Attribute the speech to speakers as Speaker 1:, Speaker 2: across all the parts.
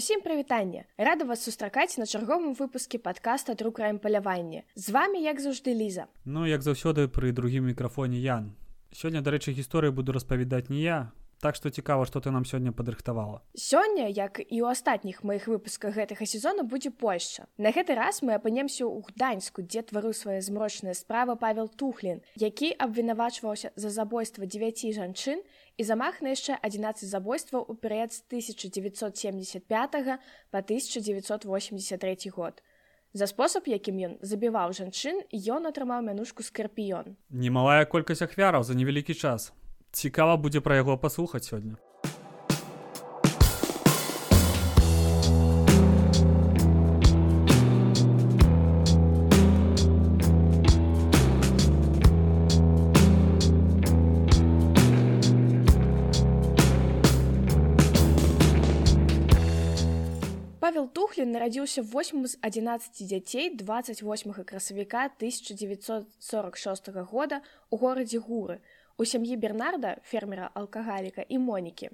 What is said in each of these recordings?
Speaker 1: Усім прывітанне! Рада вас сустракаць на чарговым выпуске падкаста друкраем паляванне з вами як заўжды ліза.
Speaker 2: Ну як заўсёды пры другім мікрафоне Ян. Сёння дарэчы гісторыю буду распавядаць не я Так што цікава, што ты нам сёння падрыхтавала.
Speaker 1: Сёння, як і ў астатніх маіх выпусках гэтага сезона будзе Польшча. На гэты раз мы апынемся ў гданьску, дзе тварыў свае змрочныя справы Павел Тухлін, які абвінавачваўся за забойства 9 жанчын і замах на яшчэ 11 забойстваў у перыяд з 1975 по 1983 год. За спосаб, якім ён забіваў жанчын, ён атрымаў мянушку скарпіён.
Speaker 2: Немалая колькасць ахвяраў за невялікі час цікава будзе пра яго паслухаць сёння.
Speaker 1: Тухлін нарадзіўся 8 з 11 дзяцей 28 красавіка 1946 года у горадзе гуры у сям'і бернарда фермера алкагаліка і монікі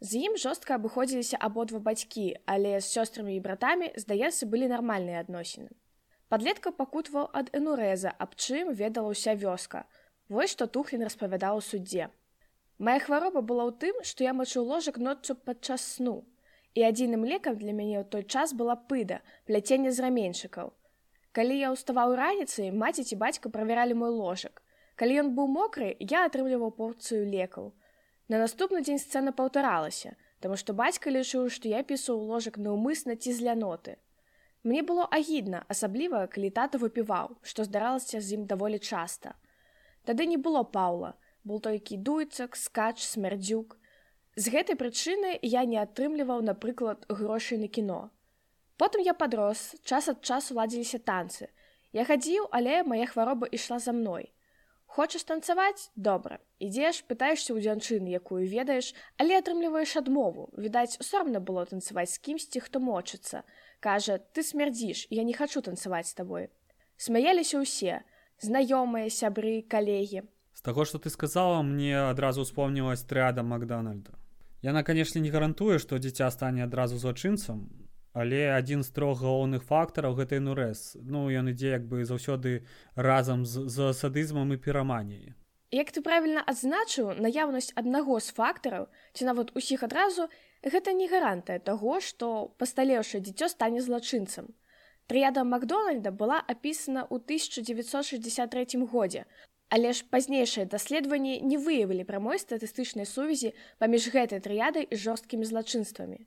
Speaker 1: з ім жорстка абыходзіліся абодва бацькі але з сёстрамі і братамі здаецца былі нармальныя адносіны падлетка пакутваў ад энурэза аб чым ведала ўся вёска. Вось што тухлін распавядаў у суддзе Мая хвароба была ў тым што я мачу ложак ноччу падчас сну і адзіным лекам для мяне ў той час была пыда пляценне з раменьчыкаў калі я ўставаў раніцай маці ці бацька правяралі мой ложак Калі ён быў мокры, я атрымліваў порцыю лекаў. На наступны дзень сцэна паўтаралася, таму што бацька лічыў, што я пісаў ложак наўмысна ці з ляноты. Мне было агідна, асабліва, калі тата выпіваў, што здаралася з ім даволі часта. Тады не было паўла, был толькі дуйцак, скач, смярдзюк. З гэтай прычыны я не атрымліваў, напрыклад, грошай на кіно. Потым я падрос, час ад часу ладзіліся танцы. Я хадзіў, але мая хвароба ішла за мной хочаш танцаваць добра. Ідзеш пытаешься ў дзянчыны якую ведаеш але атрымліваеш адмову. Відаць сорамна было танцаваць з кімсьці хто мочыцца. Кажа ты смярдзіш я не хочу танцаваць з табой смяяліся ўсе. Знаёмыя сябры калегі.
Speaker 2: З таго что ты сказала мне адразу успомнілась трыада макдональда. Яна канешне не гарантуе што дзіця стане адразу злачынцам але адзін з трох галоўных фактараў гэтай нурэс ну ён ідзе як бы заўсёды разам з, з садызмам і піраманіяй.
Speaker 1: Як ты правільна адзначыў наяўнасць аднаго з фактараў ці нават усіх адразу гэта не гарантыя таго што пасталеўшае дзіцё стане злачынцам. Трыяда макдональда была апісана ў 1963 годзе але ж пазнейшыя даследаванні не выявілі прамой статыстычнай сувязі паміж гэтай трыядай і жорсткімі злачынствамі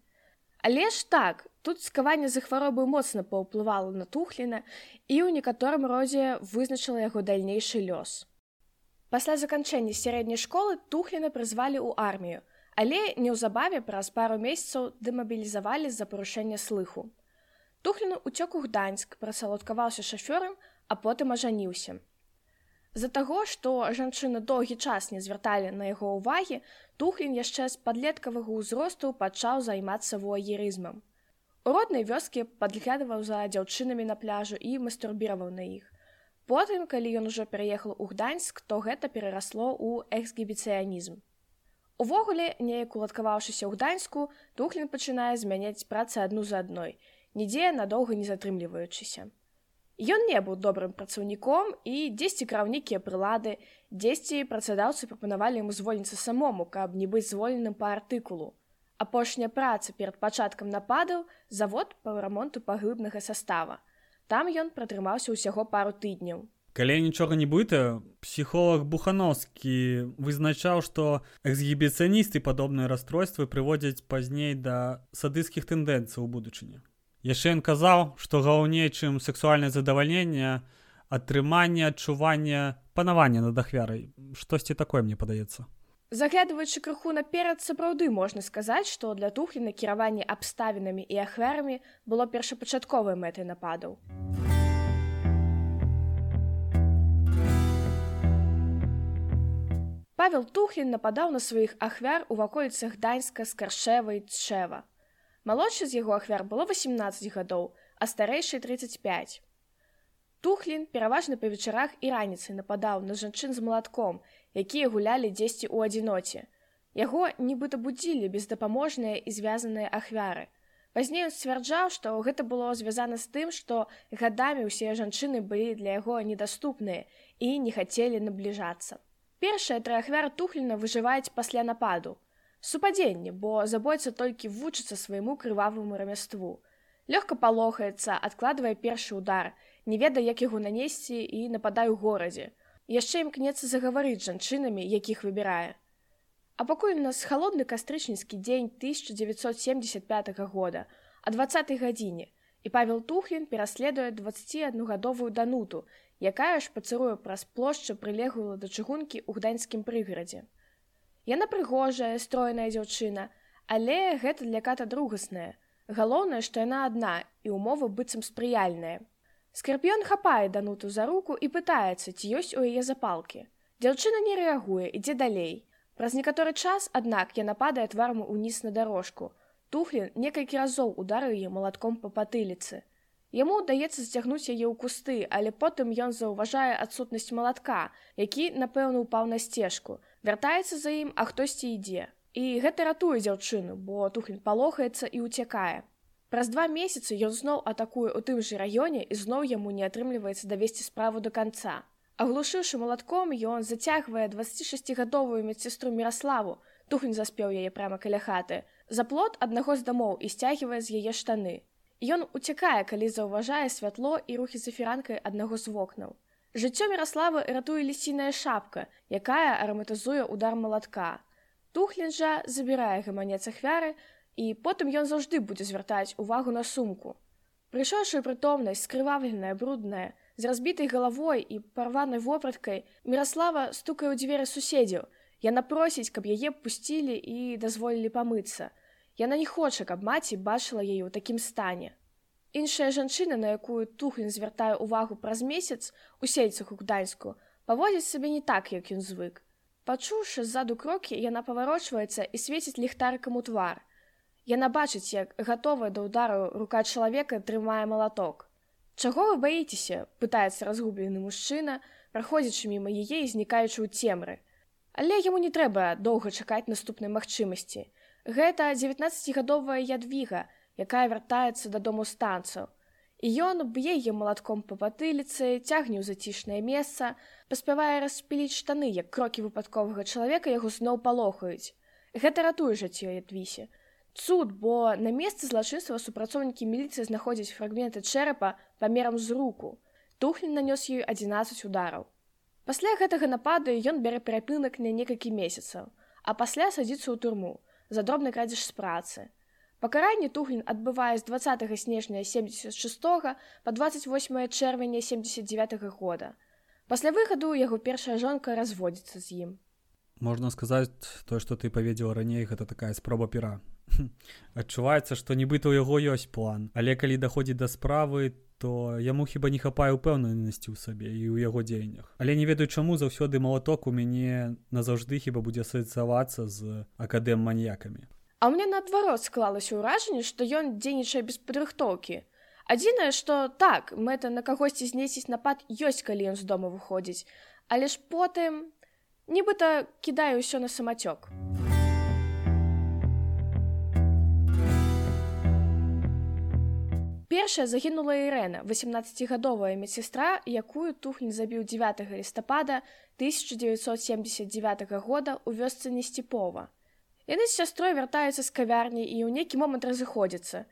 Speaker 1: Але ж так, тут скаванне за хваробы моцна паўплывала на тухліна і ў некаторым родзе вызначыла яго дальнейшы лёс. Пасля заканчэння сярэдняй школы тухліна прызвалі ў армію, але неўзабаве праз пару месяцаў дэмабілізавалі з-за парушэння слыху. Тухліну уцёк у гданьск, прасалодкаваўся шафёрам, а потым ажаніўся. З-за таго, што жанчыны доўгі час не звярталі на яго ўвагі, Тухлін яшчэ з падлеткавага ўзросту пачаў займацца воерызмам. У роднай вёскі падглядаваў за дзяўчынамі на пляжу і мастурбіраваў на іх. Потым, калі ён ужо пераехаў у гданьск, то гэта перарасло ў эксгібіцыянізм. Увогуле, неяк уладкаваўшыся ў гданьску, Тухлін пачынае змяняць працы адну за адной, нідзе надоўга не затрымліваючыся. Ён не быў добрым працаўніком і дзесьці краў нейкія прылады, дзесьці працадаўцы прапанавалі яму звольніцца самому, каб не быць звольненым па артыкулу. Апошняя праца перад пачаткам нападаў завод па рамонту паглыбнага састава. Там ён пратрымаўся ўсяго пару тыдняў.
Speaker 2: Калі нічога не быта, псіхолог Бухановскі вызначаў, што эксгібіцыяністы падобныя расстройствы прыводзяць пазней да садыцкіх тэндэнцый у будучыні яшчэ ён казаў што галоўней чым сексуальнае задавальненне атрыманне адчування панавання над ахвярай. Штосьці такое мне падаецца.
Speaker 1: Заглядваючы крыху наперад сапраўды можна сказаць што для тухлі накіраванне абставінамі і ахвярамі было першапачатковай мэтай нападаў. Павел тухлін нападаў на сваіх ахвяр у ваколіцах даньска скаршэвай тшэва Малодшы з яго ахвяр было 18 гадоў, а старэйшы 35. Тухлін пераважна па вечарах і раніцай нападаў на жанчын з малатком, якія гулялі дзесьці ў адзіноце. Яго нібыта будзілі бездапаможныя і звязаныя ахвяры. Пазней ён сцвярджаў, што гэта было звязана з тым, што гадамі ўсе жанчыны былі для яго недаступныя і не хацелі набліжацца. Першыя тры ахвяры тухліна выжываюць пасля нападу. Супадзенне, бо забойца толькі вучыцца свайму крываваму рамяству. Лёгка палохаецца, адкладвае першы удар, не ведае, як яго нанесці і нападае ў горадзе. Яшчэ імкнецца загаварыць жанчынамі, якіх выбірае. А пакуль у нас халодны кастрычніцкі дзень 1975 года, а 20 гадзіне, і Павел Тухлін пераследуе 21гадовую дануту, якая ж пацыруе праз плошчу прылеглую да чыгункі ў гданьскім прыгарадзе. Яна прыгожая, стройная дзяўчына, але гэта для ката другасная, Галоўнае, што яна адна і ўмовы быццам спрыяльная. Скарпіён хапае дануту за руку і пытаецца, ці ёсць у яе запалкі. Дзяўчына не рэагуе, ідзе далей. Праз некаторы час, аднак яна падае тварму ўніз на дарожку. Тухлін некалькі разоў ударыў яе малатком па патыліцы. Яму ўдаецца сцягнуць яе ў кусты, але потым ён заўважае адсутнасць малатка, які, напэўна, упаў на сцежку, вяртаецца за ім, а хтосьці ідзе. І гэта ратуе дзяўчыну, бо тухлін палохаецца і ўцякае. Праз два месяцы ён зноў атакуе ў тым жа раёне і зноў яму не атрымліваецца давесці справу до канца. Аглушыўшы малатком, ён зацягвае 26гадовую медсестру міраславу, тухлін заспеў яе прямо каля хаты, за плот аднаго з дамоў і сцягвае з яе штаны. Ён уцякае, калі заўважае святло і рухі за фіранкай аднаго з вокнаў. Жыццё міраславы ратуе лісіная шапка, якая араматызуе удар малатка. Тухлін жа забірае гаманец ахвяры, і потым ён заўжды будзе звяртаць увагу на сумку. Прыйшоўшы прытомнасць, скрывавленая, брудная, з разбітай галавой і парванай вопраткай, Мраслава стукае ў дзверы суседзяў. Яна просіць, каб яе пусцілі і дазволілі памыцца. Яна не хоча, каб маці бачыла яе ў такім стане. Іншая жанчына, на якую тухлін звяртае ўвагу праз месяц у сельцах у гданьску, паводзіць сабе не так, як ён звык. Пачуўшы ззаду крокі, яна паварочваецца і свеціць ліхтарыкам у твар. Яна бачыць, як гатовая да ўдару рука чалавека трымае малаток. Чаго вы баіцеся? пытаецца разгублены мужчына, праходзячы міма яе і знікаючы ў цемры. Але яму не трэба доўга чакаць наступнай магчымасці. Гэта 19гадовая ядвіга, якая вяртаецца дадому станцаў. І ён б'е яе малатком па патыліцы, цягне ў зацішнае месца, паспявае распіліць штаны, як крокі выпадковага чалавека яго зноў палохаюць. Гэта ратуе жыццё ядвісе. Цуд, бо на месцы злачынства супрацоўнікі міліцыі знаходзяць фрагменты чэрапа памерам з руку. Тухлін нанёс ёй 11 удараў. Пасля гэтага нападу ён бярэ перапынак на некалькі месяцаў, а пасля садзіцца ў турму за дробны крадзеж з працы. Пакаранне Туглін адбывае з 20 снежня 76 па 28 чэрвеня 79 -го года. Пасля выхаду яго першая жонка разводзіцца з ім.
Speaker 2: Можна сказаць тое, што ты паведзіла раней гэта такая спроба пера. Адчуваецца, што нібыта ў яго ёсць план, але калі даходзіць да справы, то яму хіба не хапае ўпэўненасці ў сабе і ў яго дзеяннях. Але не ведаю, чаму заўсёды малаток у мяне назаўжды хіба будзе асацыявацца з акадэм маньякамі.
Speaker 1: А мне наадварот склалася ўражанне, што ён дзейнічае без падрыхтоўкі. Адзінае, што так, мэта на кагосьці знесіць напад ёсць, калі ён з дома выходзіць, але ж потым нібыта кідае ўсё на самацёк. Першая загінула Ірэна, 18гадовая медсестра, якую тухнь забіў 9 лістапада 1979 года ў вёсцы Несціпова. Яны з сястрой вяртаюцца з кавярні і ў нейкі момант разыходзяцца.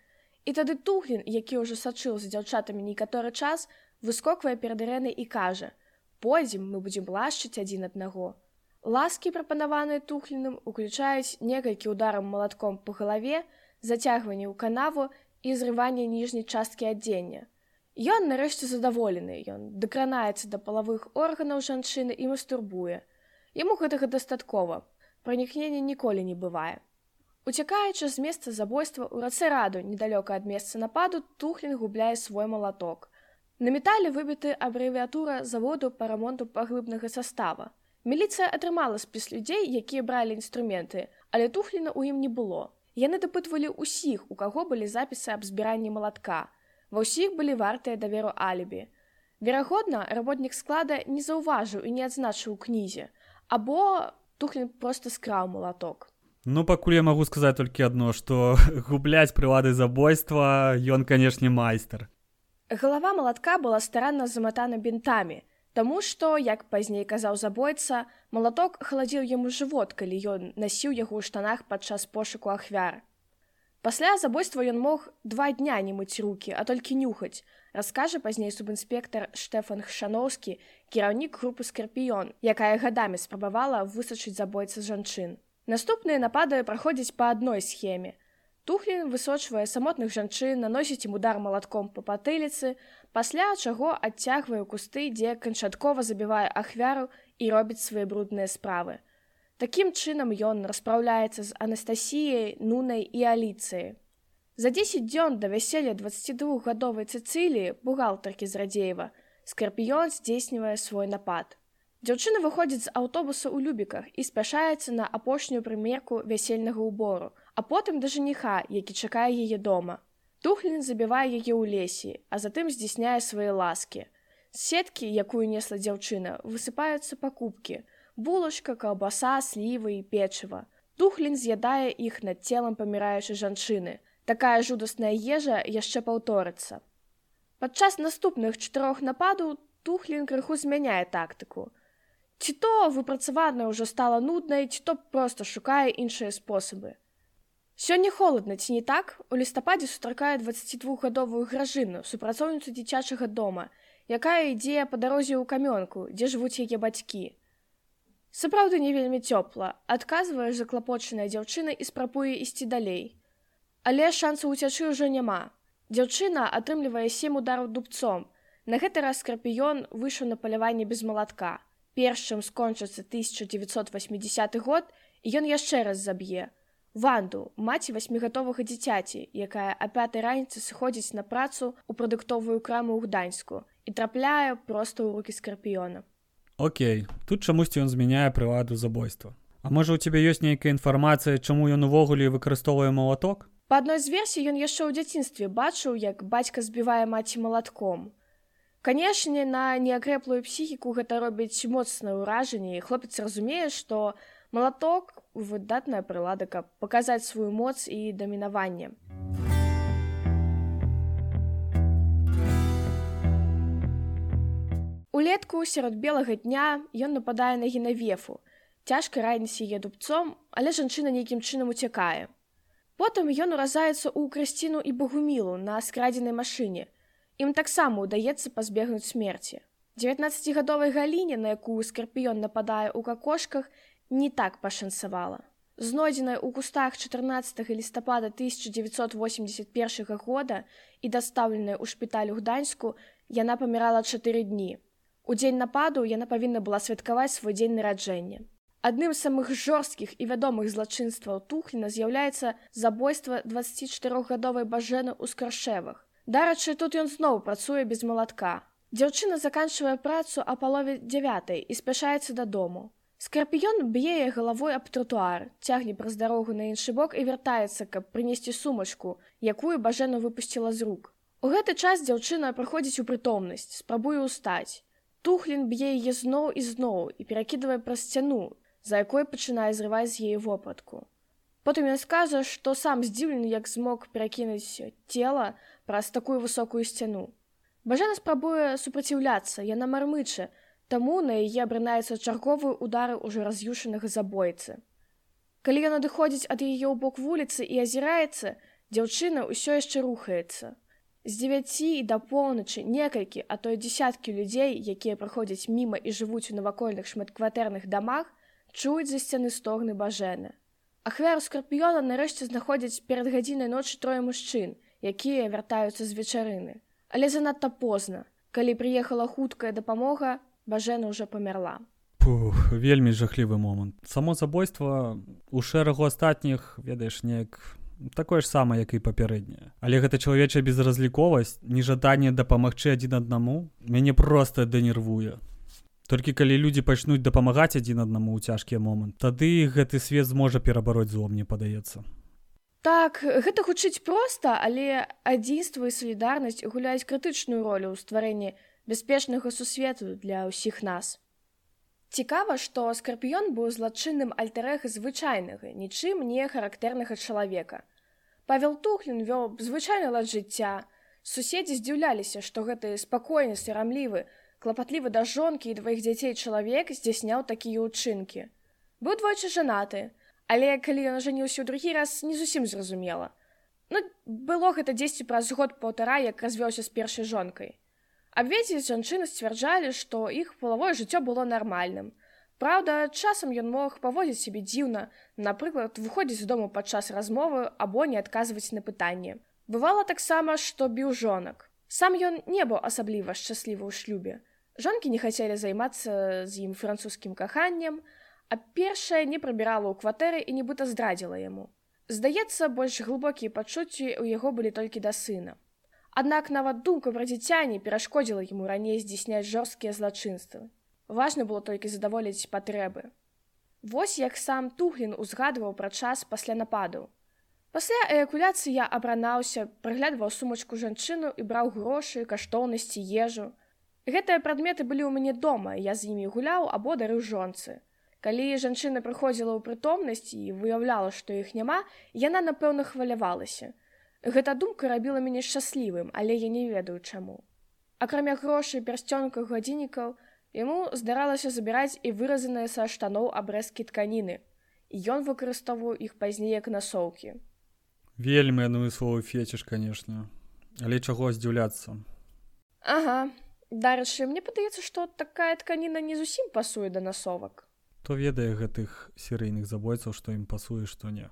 Speaker 1: І тады тухлін, які ўжо сачыў за дзяўчатамі некаторы час, выскоквае перад ірэнай і кажа: « Пойдзем, мы будзем лашчыць адзін аднаго. Ласкі, прапанаваныя тухліным, уключаюць некалькі ударам малатком па галаве, зацягванне ў канаву і зрыванне ніжняй часткі адзення. Ён нарэшце задаволены, ён дакранаецца да палавых органаў жанчыны і мастурбуе. Яму гэтага дастаткова, пранікнення ніколі не бывае. Уцякаючы з месца забойства ў рацэ раду недалёка ад месца нападу тухлін губляе свой малаток. На метале выбіты абрэвіатура заводу па рамонту паглыбнага састава. Міліцыя атрымала спіс людзей, якія бралі інструменты, але тухліна ў ім не было. Яны дапытвалі ўсіх, у каго былі запісы аб збіранні малатка. Ва ўсіх былі вартыя даверу алібі. Верагодна, работнік склада не заўважыў і не адзначыў у кнізе, або Тухлін проста скраў малаток.
Speaker 2: Ну пакуль я магу сказаць толькі адно, што губляць прылады забойства ён, канешне, майстар.
Speaker 1: Галава малатка была старанна заматана бінтамі, Таму што, як пазней казаў забойца, малаток халадзіў яму жывот, калі ён насіў яго ў штанах падчас пошуку ахвяр. Пасля забойства ён мог два дня не мыць рукі, а толькі нюхаць, раскажа пазней субінспектар Штэфан Хшановскі, кіраўнік групы скарпіён, якая гадамі спрабавала высачыць забойца жанчын. Наступныя напады праходзяць па адной схеме. Тухлін высочвае самотных жанчын, наносіць ім удар малатком па патыліцы, пасля чаго адцягвае кусты, дзе канчаткова забівае ахвяру і робіць свае брудныя справы. Такім чынам ён распраўляецца з Анастасіяй, нунай і аліцыяй. За 10 дзён да вяселля 22гадовай цыцыліі бухгалтаркі з радзеева скарпіён здзейснівае свой напад. Дзяўчына выходзіць з аўтобуса ў любіках і спяшаецца на апошнюю прымерку вясельнага ўбору, а потым да жаніха, які чакае яе дома. Тухлін забівае яе ў лесе, а затым здзяйсняе свае ласкі. З сеткі, якую несла дзяўчына, высыпаюцца пакупкі: булачка, каўбаса, слівы і печыва. Тухлін з'ядае іх над целам паміраючай жанчыны. Такая жудасная ежа яшчэ паўторыцца. Падчас наступных чатырох нападаў тухлін крыху змяняе тактыку. Ці то выпрацаваная ўжо стала нуднай, ці то проста шукае іншыя спосабы. Сёння холодна ці не так у лістападзе сустракае 22гадовую гражыну супрацоўніцу дзіцячага дома, якая ідзе па дарозе ў камёнку, дзе жывуць яе бацькі. Сапраўды не вельмі цёпла, адказвае заклапочаная дзяўчына і спрабуе ісці далей. Але шансу ўцячы ўжо няма. Дзяўчына атрымлівае сем удараў дубцом. На гэты раз скарпіён выйшаў на паляванне без малатка. Перш чым скончыцца 1980 год, ён яшчэ раз заб'е ванду маці васьмігатовага дзіцяці якая а пятай раніцы сыходзіць на працу ў прадуктовую краму ў гданьску і трапляе проста ў рукі скарпіёна
Speaker 2: Окей тут чамусьці ён змяняе прыладу забойства. А можа у цябе ёсць нейкая інфармацыя чаму ён увогуле выкарыстоўвае малаток?
Speaker 1: Па адной з версій ён яшчэ ў дзяцінстве бачыў як бацька збівае маці малатком. Канешне на неакрэплую псіхіку гэта робіць моцнае ўражанне хлопец разумее што малаток выдатная прылада, каб паказаць сваю моц і дамінаванне. Улетку сярод белага дня ён нападае на генавефу. Цяжка раніць яе дубцом, але жанчына нейкім чынам уцякае. Потым ён уразаецца ў красціну і багумілу на скрадзенай машыне. Ім таксама ўдаецца пазбегнуць смерці. 19гадовай галіне, на якую скарпіён нападае ў какошках, не так пашанцавала. Знойдзеная ў кустах 14 лістапада 1981 года і дастаўленая ў шпіталю гданьску, яна памірала чатыры дні. У дзень нападу яна павінна была святкаваць свой дзень нараджэння. Адным з самых жорсткіх і вядомых злачынстваў тухліна з'яўляецца забойства 24гадовай бажэны ў скаршевах. Дарачы, тут ён зноў працуе без малатка. Дзяўчына заканчвае працу а палове 9 і спяшаецца дадому. Скарпіён б'е галавой аб тротуар, цягне праз дарогу на іншы бок і вяртаецца, каб прынесці сумачку, якую бажэну выпусціла з рук. У гэты час дзяўчына праходзіць у прытомнасць, спрабуе ўстаць. Тухлін б'е яе зноў і зноў і перакідвае праз сцяну, за якой пачынае зрываць з яе вопратку. Потым ён скажа, што сам здзіўлены, як змог перакінуць цела праз такую высокую сцяну. Бажана спрабуе супраціўляцца, яна мармыча, Таму на яе абрынаецца чарговыя удары ўжо раз'юшанага забойцы. Калі ён адыходзіць ад яе ў бок вуліцы і азіраецца, дзяўчына ўсё яшчэ рухаецца. З дзевяці і да поўначы некалькі, а то дзясяткі людзей, якія праходзяць міма і жывуць у навакольных шматкватэрных дамах, чуюць за сцяны стогны бажэны. Ахвяру скарпіёна нарэшце знаходзяць перад гадзінай ночы трое мужчын, якія вяртаюцца з вечарыны. Але занадта позна, калі прыехала хуткая дапамога, бажена ўжо памерла
Speaker 2: Пух, вельмі жахлівы момант само забойства у шэрагу астатніх ведаеш неяк такое ж самае як і папярэдняе. Але гэта чалавечая безразліковасць нежаданне дапамагчы адзін аднаму мяне проста дэнервуе. Толькі калі людзі пачнуць дапамагаць адзін аднаму ў цяжкія момант тады гэты свет зможа перабароць злом мне падаецца.
Speaker 1: Так гэта гучыць проста але адзінства і салідарнасць гуляюць крытычную ролю ў стварэнні бяспечнага сусвету для ўсіх нас. Цікава, што скарпіён быў злачынным альтарэга звычайнага, нічым не характэрнага чалавека. Павел Тухлін вёў звычайны лад жыцця. Суседзі здзіўляліся, што гэты спакойны, сырамлівы, клапатлівы да жонкі і дваіх дзяцей чалавек здзяйсняў такія ўчынкі. Быў двойчы жанаты, але калі ён ажаніўся ў другі раз не зусім зразумела. Ну, было гэта дзесьці праз год паўтара, як развёўся з першай жонкай. Абвеці жанчыны сцвярджалі, што іх палавое жыццё было нармальным. Праўда, часам ён мог паводзіць сябе дзіўна, напрыклад, выходзіць з дому падчас размовы або не адказваць на пытанне. Бывала таксама, што біў жонак. Сам ён не быў асабліва шчаслівы ў шлюбе. Жонкі не хацелі займацца з ім французскім каханнем, а першая не прабірала ў кватэры і нібыта здрадзіла яму. Здаецца, больш глыбокія пачуцці ў яго былі толькі да сына. Аднак нават думка пра дзіця не перашкодзіла яму раней здзяйсняць жорсткія злачынствы. Важна было толькі задаволіць патрэбы. Вось як сам Тухлін узгадваў пра час пасля нападу. Пасля эякуляцыі я абранаўся, праглядваў сумачку жанчыну і браў грошы, каштоўнасці ежу. Гэтыя прадметы былі ў мяне дома, я з імі гуляў або дарыў жонцы. Калі жанчына прыходзіла ў прытомнасць і выяўляла, што іх няма, яна напэўна хвалявалася. Гэта думка рабіла мяне шчаслівым, але я не ведаю чаму. Акрамя грошай пярсцёнках гадзіннікаў, яму здаралася забіраць і выразаныя са штаноў абрэзкі тканіны. І ён выкарыстоўваў іх пазней як насоўкі.
Speaker 2: Вельмі ну словы фечыш, канешне, але чаго здзіўляцца.
Speaker 1: Ага, дарэчы, мне падаецца, што такая тканіна не зусім пасуе да насовак.
Speaker 2: То ведае гэтых серыйных забойцаў, што ім пасуе, што не.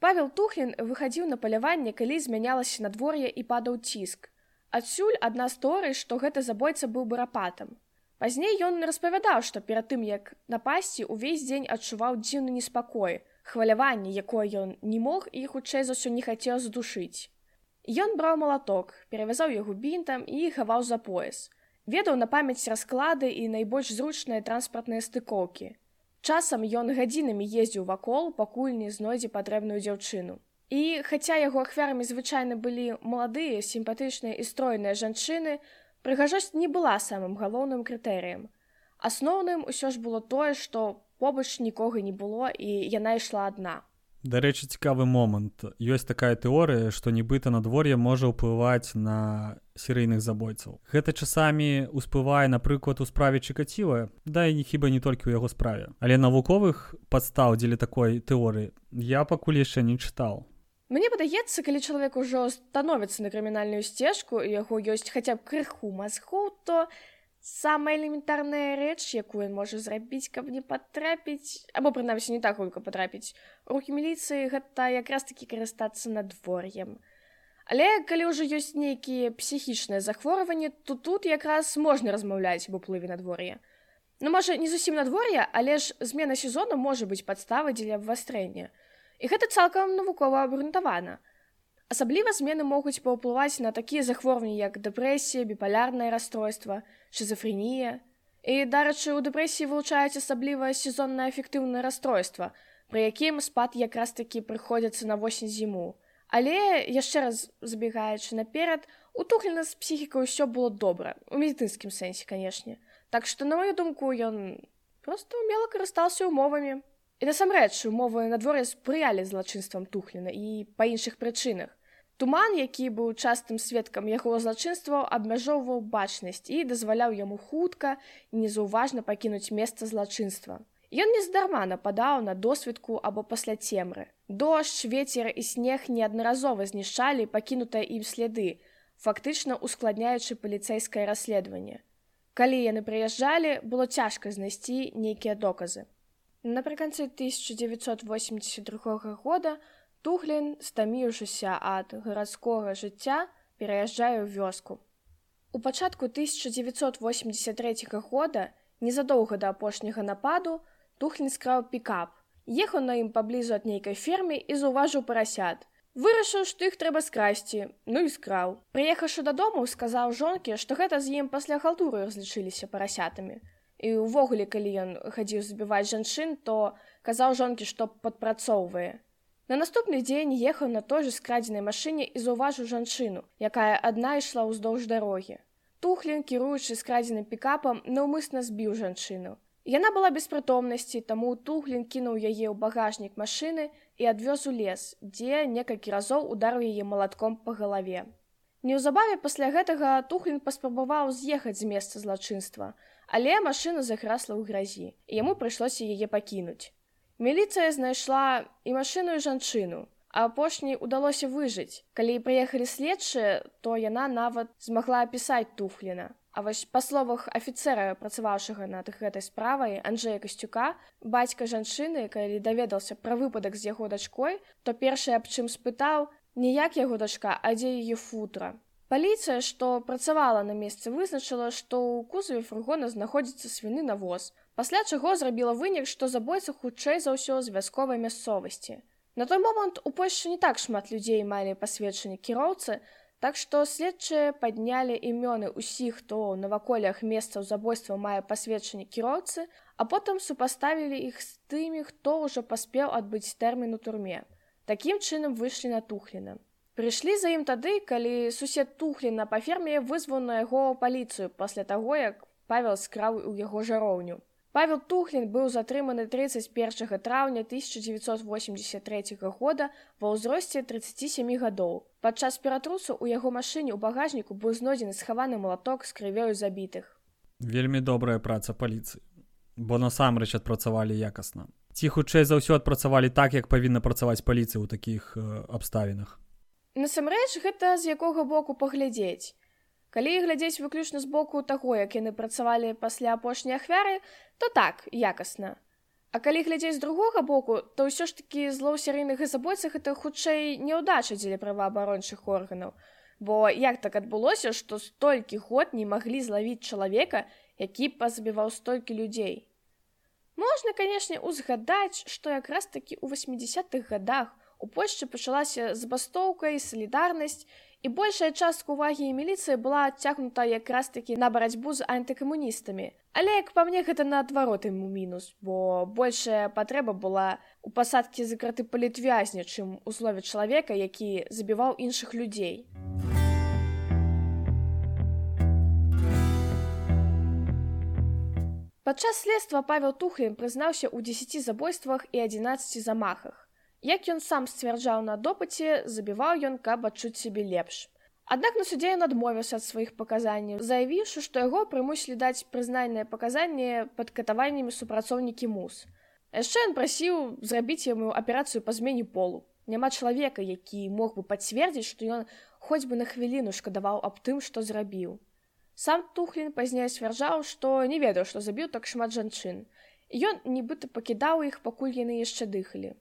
Speaker 1: Павел Тухлін выхадзіў на паляванне, калі змянялася надвор'е і падаў ціск. Адсюль адна сторый, што гэты забойца быў барапатам. Пазней ён распавядаў, што перад тым, як напасці увесь дзень адчуваў дзіўны неспакой, хваляванне, якое ён не мог і хутчэй за ўсё не хацеў задушыць. Ён браў малаток, перавязаў яго бінтам і хаваў за пояс. Ведаў на памяць расклады і найбольш зручныя транспартныя стыкоўкі. Часам ён гадзінамі ездзіў вакол, пакуль не знойдзе патрэбную дзяўчыну. І хаця яго ахвярамі звычайна былі маладыя, сімпатычныя і стройныя жанчыны, прыгажосць не была самым галоўным крытэрыем. Асноўным усё ж было тое, што побач нікога не было і яна ішла адна.
Speaker 2: Дарэчы, цікавы момант. Ёсць такая тэорыя, што нібыта надвор'е можа ўплываць на серыйных забойцаў. Гэта часамі ўсплывае, напрыклад, у справе чыкаціла, да і не хіба не толькі ў яго справе. Але навуковых падстаў дзеля такой тэорыі я пакуль яшчэ не чытаў.
Speaker 1: Мне падаецца, калі чалавек ужо становіцца на крымінальную сцежку, яго ёсць хаця б крыху мазгу, то самая элементарная рэч якую ён можа зрабіць каб не патрапіць або прынамсі не так хутка патрапіць рукі міліцыі гэта якраз такі карыстацца надвор'ем. Але калі ўжо ёсць нейкія псіхічныя захворванні то тут якраз можна размаўляць об уплыве надвор'я. Ну можа не зусім надвор'я але ж змена сезону можа быць падставай дзеля абвастрэння. І гэта цалкам навукова абгрунтавана Асабліва змены могуць паўплываць на такія захворванні, як дэпрэсія, біпалярнае расстройства, шизофренія. І дарэчы, у дэпрэсіі вылучаюць асабліва сезоннае эфектыўнае расстройства, пры якім спад якраз такі прыходзіцца на восень зіму. Але яшчэ раз забегаючы наперад, у тухлена з псіхікай усё было добра, у медыцынскім сэнсе, канешне. Так што на маю думку ён просто умела карыстаўся умовамі. І насамрэч умовы надвор'я спрыялі злачынствам тухлена і па іншых прычынах. Туман, які быў частым сведкам яго злачынстваў, абмяжоўваў бачнасць і дазваляў яму хутка і незаўважна пакінуць месца злачынства. Ён нездарма нападаў на досведку або пасля цемры. Дождж, вецер і снег неаднаразова знішчалі пакінутыя ім следы, фактычна ускладняючы паліцэйскае расследаванне. Калі яны прыязджалі, было цяжка знайсці нейкія доказы. Напрыканцы 1982 года Тухлін, стаміўшыся ад гарадскога жыцця, пераязджае ў вёску. У пачатку 1983 года, незадоўга да апошняга нападу, Тухлін скраў пікап. Ехаў на ім паблізу ад нейкай фермы і заўважыў парасят. Вырашыў, што іх трэба скрасці, ну і скраў. Прыехаўшы дадому, сказаў жонкі, што гэта з ім пасля халтуры разлічыліся парасятамі. І ўвогуле, калі ён хадзіў забіваць жанчын, то казаў жонкі, што падпрацоўвае. На наступны дзень ехаў на той же скрадзенай машыне і заўважыў жанчыну, якая адна ішла ўздоўж дарогі. Тухлін, кіруючы скрадзеным пікапам, наўмысна збіў жанчыну. Яна была без прытомнасці, таму Тухлін кінуў яе ў багажнік машыны і адвёз у лес, дзе некалькі разоў ударыў яе малатком па галаве. Неўзабаве пасля гэтага Тухлін паспрабаваў з'ехаць з месца злачынства, але машына захрасла ў гразі, і яму прыйшлося яе пакінуць. Міліцыя знайшла і машыну і жанчыну, а апошняй удалося выжыць. Калі прыехалі следчыя, то яна нават змагла апісаць Тухліна. А вось па словах афіцэра, працаваўшага над гэтай справай Анджея Касцюка, бацька жанчыны, калі даведаўся пра выпадак з яго дачкой, то першае аб чым спытаў, ніяк яго дачка, а дзе яе футра. Паліцыя, што працавала на месцы вызначыла, што ў кузаве фургона знаходзіцца свіны навоз. Пасля чаго зрабіла вынік, што забойца хутчэй за ўсё з вясковай мясцовасці. На той момант у Польшчы не так шмат людзей малі пасведчанне кіроўцы, так што следчыя паднялі імёны ўсіх, хто ў наваколях месцаў забойства мае пасведчанне кіроўцы, а потым супаставілі іх з тымі, хто ўжо паспеў адбыць тэрмін у турме. Такім чынам выйшлі на тухліна. Прыйшлі за ім тады, калі сусед тухліна па ферме вызваў на яго паліцыю пасля таго, як павел скраў у яго жароўню. Павел тухлін быў затрыманы 31 траўня 1983 года ва ўзросце 37 гадоў. Падчас ператрусу ў яго машыне ў багажніку быў знойдзены схаваны малаток з крывёю забітых.
Speaker 2: Вельмі добрая праца паліцыі, бо насамрэч адпрацавалі якасна. Ці хутчэй за ўсё адпрацавалі так, як павінна працаваць паліцыя ў такіх э, абставінах.
Speaker 1: Насамрэч гэта з якога боку паглядзець. Калі глядзець выключна з боку таго, як яны працавалі пасля апошняй ахвяры, то так якасна. А калі глядзець з другога боку, то ўсё ж такі зло ў серыйных забойцах это хутчэй няўдача дзеля праваабарончых органаў. Бо як так адбылося, што столькі год не маглі злавіць чалавека, які пазабіваў столькі людзей. Можна, канешне, узгадаць, што якраз такі ў 80-х годах У Польшчы пачалася забастоўка і салідарнасць, і большая частка увагі і міліцыі была адцягнута якраз такі на барацьбу з антыкамуністамі. Але як па мне гэта наадварот ім у мінус, бо большая патрэба была у пасадкі закраты палітвязня, чым у слове чалавека, які забіваў іншых людзей. Падчас следства Павел Тухлін прызнаўся ў 10 забойствах і 11 замахах. Як ён сам сцвярджаў на допыце, забіваў ён, каб адчуць сябе лепш. Аднак на суддзе ён адмовіўся ад сваіх паказанняў, заявіўшы, што яго прымусілі даць прызнайнае паказанне пад катаваннямі супрацоўнікі мус. Яшчэ ён прасіў зрабіць яму аперацыю па змене полу. Няма чалавека, які мог бы пацвердзіць, што ён хоць бы на хвіліну шкадаваў аб тым, што зрабіў. Сам тухлін пазней сцвярджаў, што не ведаў, што забіў так шмат жанчын. Ён нібыта пакідаў іх, пакуль яны яшчэ дыхалі.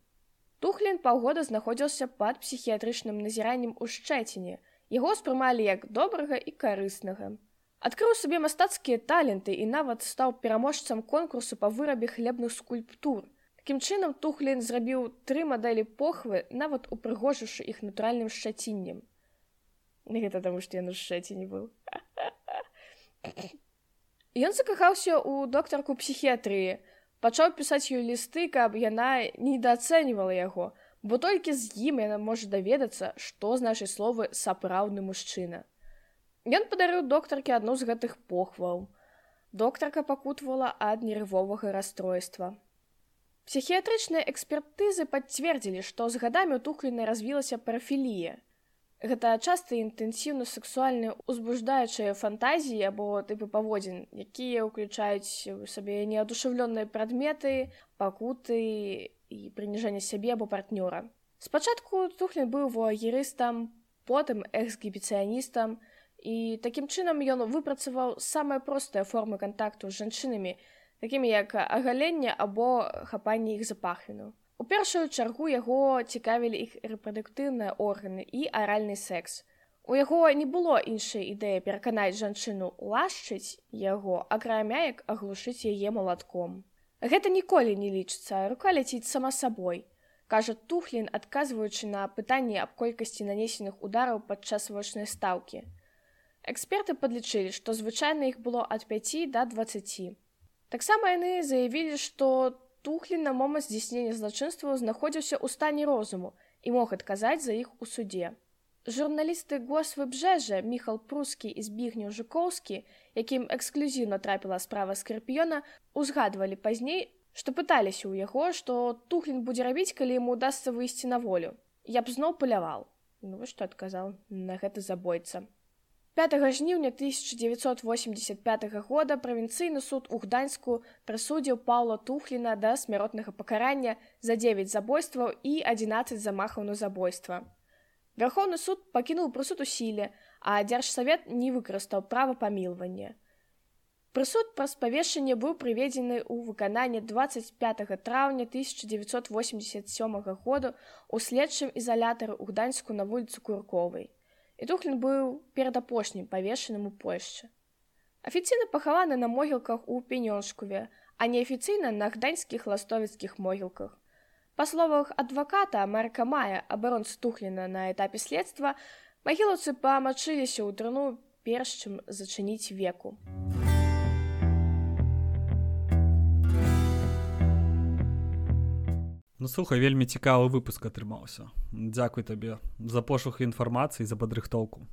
Speaker 1: Тухлін паўгода знаходзіўся пад псіхіятрычным назіраннем у шчэціне. Яго спрымалі як добрага і карыснага. Адкрыў сабе мастацкія таленты і нават стаў пераможцам конкурсу па вырабе хлебных скульптур. Такім чынам тухлін зрабіў тры мадэлі похвы, нават упрыгожыўшы іх натуральным шчаціннем. Гэта таму, што ён у шчэці не быў. Ён закахаўся ў доктарку псіхіятрыі, пачаў пісаць ёй лісты, каб яна недаацэньвала яго, бо толькі з ім яна можа даведацца, што значыць словы сапраўдны мужчына. Ён падарыў доктаркі адну з гэтых похваў. Доктарка пакутвала ад нервовага расстройства. Псіхіятрычныя экспертызы пацвердзілі, што з гадамі ў тухліна развілася парафілія, Гэта часта інтэнсіўна сексуальныя узбуждаючыя фантазіі або тыпы паводзін, якія ўключаюць у сабе неадушаўлёныя прадметы, пакуты і прыніжэнне сябе або партнёра. Спачатку тухлін быў воагерыстам, потым эксгібіцыяністам, і такім чынам ён выпрацаваў самыя простыя формы кантакту з жанчынамі, такімі як агаленне або хапанне іх запахвіну. У першую чаргу яго цікавілі іх рэпрадуктыўныя органы і аральны секс. У яго не было іншай ідэі пераканаць жанчыну лашчыць яго, акрамя як аглушыць яе малатком. Гэта ніколі не лічыцца, рука ляціць сама сабой. Кажа тухлін, адказваючы на пытанні аб колькасці нанесеных удараў падчас вочнай стаўкі. Эксперты падлічылі, што звычайна іх было ад 5 да 20. Таксама яны заявілі, што тухлін на момант здзейснення злачынстваў знаходзіўся ў стане розуму і мог адказаць за іх у суде. Журналісты госвыбжэжа Міхал Прускі і збігнеў Жукоўскі, якім эксклюзіўна трапіла справа скарпіёна, узгадвалі пазней, што пыталіся ў яго, што тухлін будзе рабіць, калі яму удасся выйсці на волю. Я б зноў паляваў. Ну што адказаў на гэты забойца. 5 жніўня 1985 года правінцыйны суд у гданьску прысудзіў паўла тухліна да смяротнага пакарання за 9 забойстваў і 11 замахаў на забойства. Вярхоўны суд пакінуў прысуд у сіле, а дзяржсавет не выкарыстаў права памілвання. Прысуд праз павешанне быў прыведзены ў выкананне 25 траўня 1987 году у следчым ізалятары ў гданьску на вуліцу курковай. І тухлін быў перадапошнім павешаным у Польшчы. Афіцыйна пахаваны на могілках у пенёшкуве, а неафіцыйна на гданьскіх ластовіцкіх могілках. Па словах адваката Марка Мая абаронцы тухліна на этапе следства, магілаўцы памачыліся ў труну перш чым зачыніць веку.
Speaker 2: Ну слухай вельмі цікавы выпуск атрымаўся. Дякуй табе за пошук інфармацыі за падрыхтоўку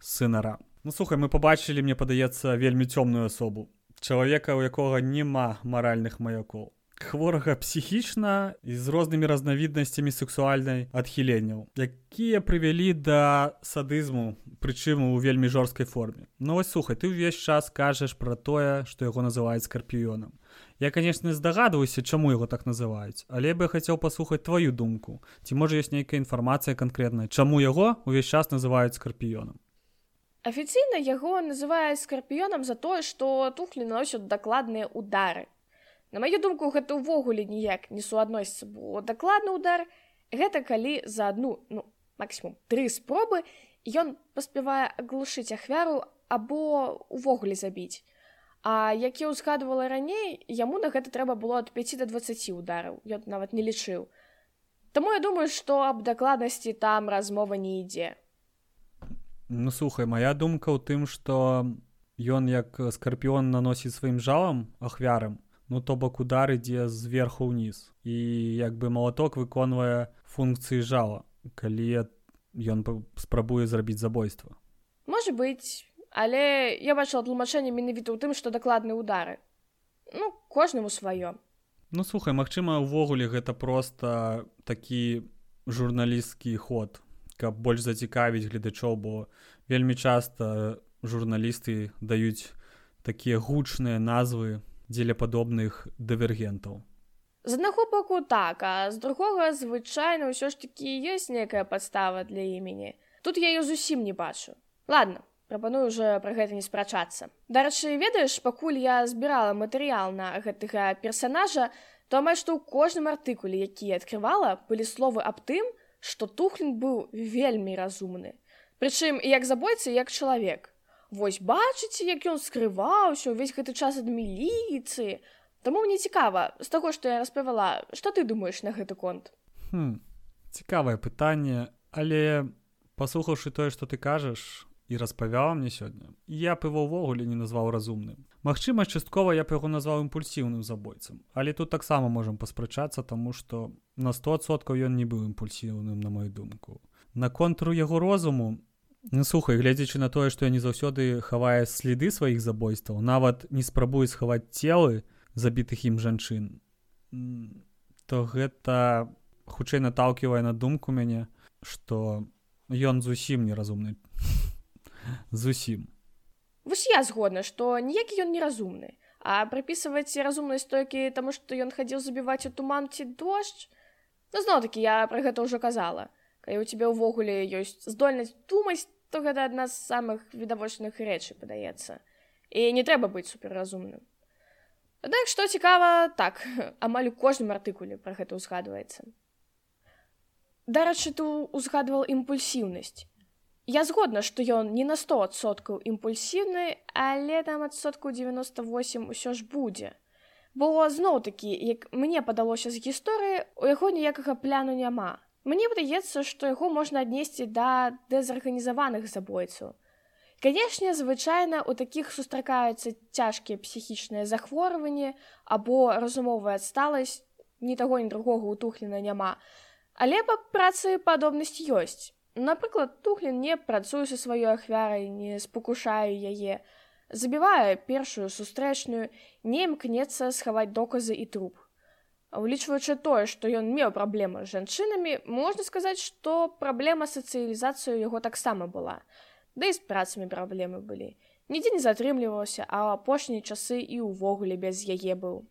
Speaker 2: сынара Ну слухай мы побачылі мне падаецца вельмі цёмную асобу. Чалавека у якога няма маральных маякоў. Хворага псіхічна і з рознымі разнавіднасцямі сексуальнай адхіленняў якія прывялі да садызму прычым у вельмі жорсткай форме. Ну вось слухай ты ўвесь час кажаш пра тое што яго называюць скарпіёнам Я конечно здагадваюся чаму яго так называюць але бы хацеў паслухаць твою думку. Ці можа ёсць нейкая інфармацыя канкрэтная чаму яго увесь час называюць скарпіёнам
Speaker 1: Афіцыйна яго называюць скарпіёнам за тое што тухлі наносят дакладныя удары. На маю думку гэта ўвогуле ніяк не суадносіцца бо дакладны удар гэта калі за адну ну максимум тры спробы ён паспявае аглушыць ахвяру або увогуле забіць А як я ўзгадывала раней яму на гэта трэба было ад 5 до 20 удараў. Ён нават не лічыў. Таму я думаю што аб дакладнасці там размова не ідзе.
Speaker 2: Ну слухай моя думка ў тым што ён як скарпіён наносіць сваім жалам ахвярам ну то бок удар ідзе зверху ўніз. І як бы малаток выконвае функцыі жала калі ён спрабуе зрабіць забойства.
Speaker 1: Можа быць але я бачыла тлумачэнне менавіта ў тым што дакладныя удары ну кожнаму сваё
Speaker 2: ну слухай магчыма увогуле гэта просто такі журналісцкі ход каб больш зацікавіць гледачоў бо вельмі часта журналісты даюць такія гучныя назвы дзеля падобных дывергентаў.
Speaker 1: З аднаго боку так, а з другога звычайна ўсё ж такі ёсць некая падстава для імені. Тут я ее зусім не бачу. Ладно, прапаную уже пра гэта не спрачацца. Дарэчы, ведаеш, пакуль я збірала матэрыял на гэтага персанажа, то амаль што ў кожным артыкуле, які адкрывала, былі словы аб тым, што тухлін быў вельмі разумны. Прычым як забойцы як чалавек. Вось бачыце, як ён скрываўся ўвесь гэты час ад міліцыі. Таму мне цікава з таго, што я распавяла, што ты думаеш на гэты конт.
Speaker 2: Хм, цікавае пытанне, але паслухаўшы тое, што ты кажаш і распавяла мне сёння, я б его ўвогуле не назваў разумным. Магчыма, часткова я б яго назваў імпульсіўным забойцам, але тут таксама можам паспрачацца, таму што на 100соткаў ён не быў імпульсіўным на мою думку. На контру яго розуму Ну, слухай гледзячы на тое што я не заўсёды хавае сліды сваіх забойстваў нават не спрабуе схаваць целы забітых ім жанчын то гэта хутчэй наталківае на думку мяне што ён зусім неразумны зусім
Speaker 1: вось я згодна што ніякі ён неразумны. А прыпісваць разумнасць толькі таму што ён хадзіў забіваць у туман ці дождж? Ну, зноў такі я пра гэта ўжо казала. Калі у тебя ўвогуле ёсць здольнасць думаць то гэта адна з самых відавочных рэчы падаецца. І не трэба быць суперразумным. Аднак што цікава так амаль у кожным артыкуле пра гэта ўзгадваецца. Дарэчы ту узгадваў імпульсіўнасць я згодна што ён не на стосоткаў імпульсіўны але там адсотку 98 усё ж будзе бо зноў такі як мне падалося з гісторыі у яго ніякага пляну няма. Мне падаецца, што яго можна аднесці да дэзарганізаваных забойцаў. Канешне, звычайна у такіх сустракаюцца цяжкія псіхічныя захворванні або разумовая адсталасць, ні таго ні другога ў тухліна няма. Але па працы падобнасць ёсць напрыклад тухлін не працуе са сваёй ахвярай не спакушаю яе. Забівае першую сустрэчную не імкнецца схаваць доказы і труп. Улічваючы тое што ён меў праблемы з жанчынамі можна сказаць што праблема сацыялізацыю яго таксама была. Да і з працамі праблемы былі. Нідзе не затрымліваўся а апошнія часы і ўвогуле без яе быў.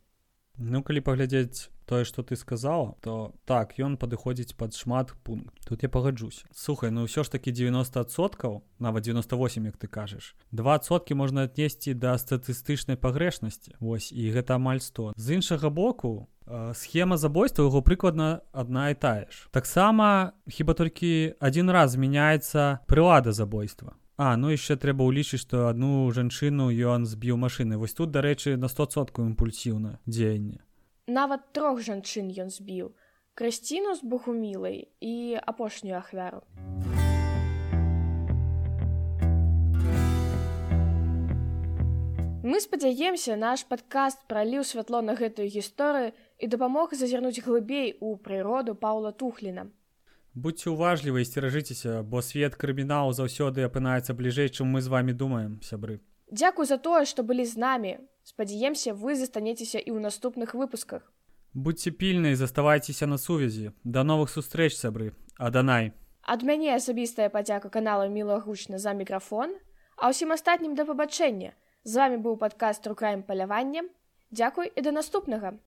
Speaker 2: Ну калі паглядзець тое что ты сказала то так ён падыходзіць под шмат пункт тут я пагаджусь. Сухай ну ўсё ж таки 90соткаў нават 98 як ты кажаш двасотки можна аднесці да статыстычнай пагрэшнасці. Вось і гэта амаль 100 з іншага боку схема забойства яго прыкладна адна і тая ж. Таксама хіба толькі один раз змяняецца прылада забойства. А ну яшчэ трэба ўлічыць што адну жанчыну ён збіў машыны вось тут дарэчы на стосотку імпульсіўна дзеянне
Speaker 1: нават трох жанчын ён збіў. Красціну з бухумілай і апошнюю ахвяру. Мы спадзяемся наш падкаст праліў святло на гэтую гісторыю і дапамог зазірнуць глыбей у прыроду паўла тухліна.
Speaker 2: Будьце уважлівы сцеражыцеся бо свет крымінал заўсёды апынаецца бліжэй чым мы з вами думаем сябры.
Speaker 1: Дзякуй за тое што былі з намі спадзяемся вы застанецеся і ў наступных выпусках.
Speaker 2: Будьце пільнай заставайцеся на сувязі да новых сустрэч сябры. Аданай
Speaker 1: ад мяне асабістая падзяка канала мілагучна за мікрафон а ўсім астатнім да пабачэння з вами быў падкаст рукраем паляваннем дзякуй і да наступнага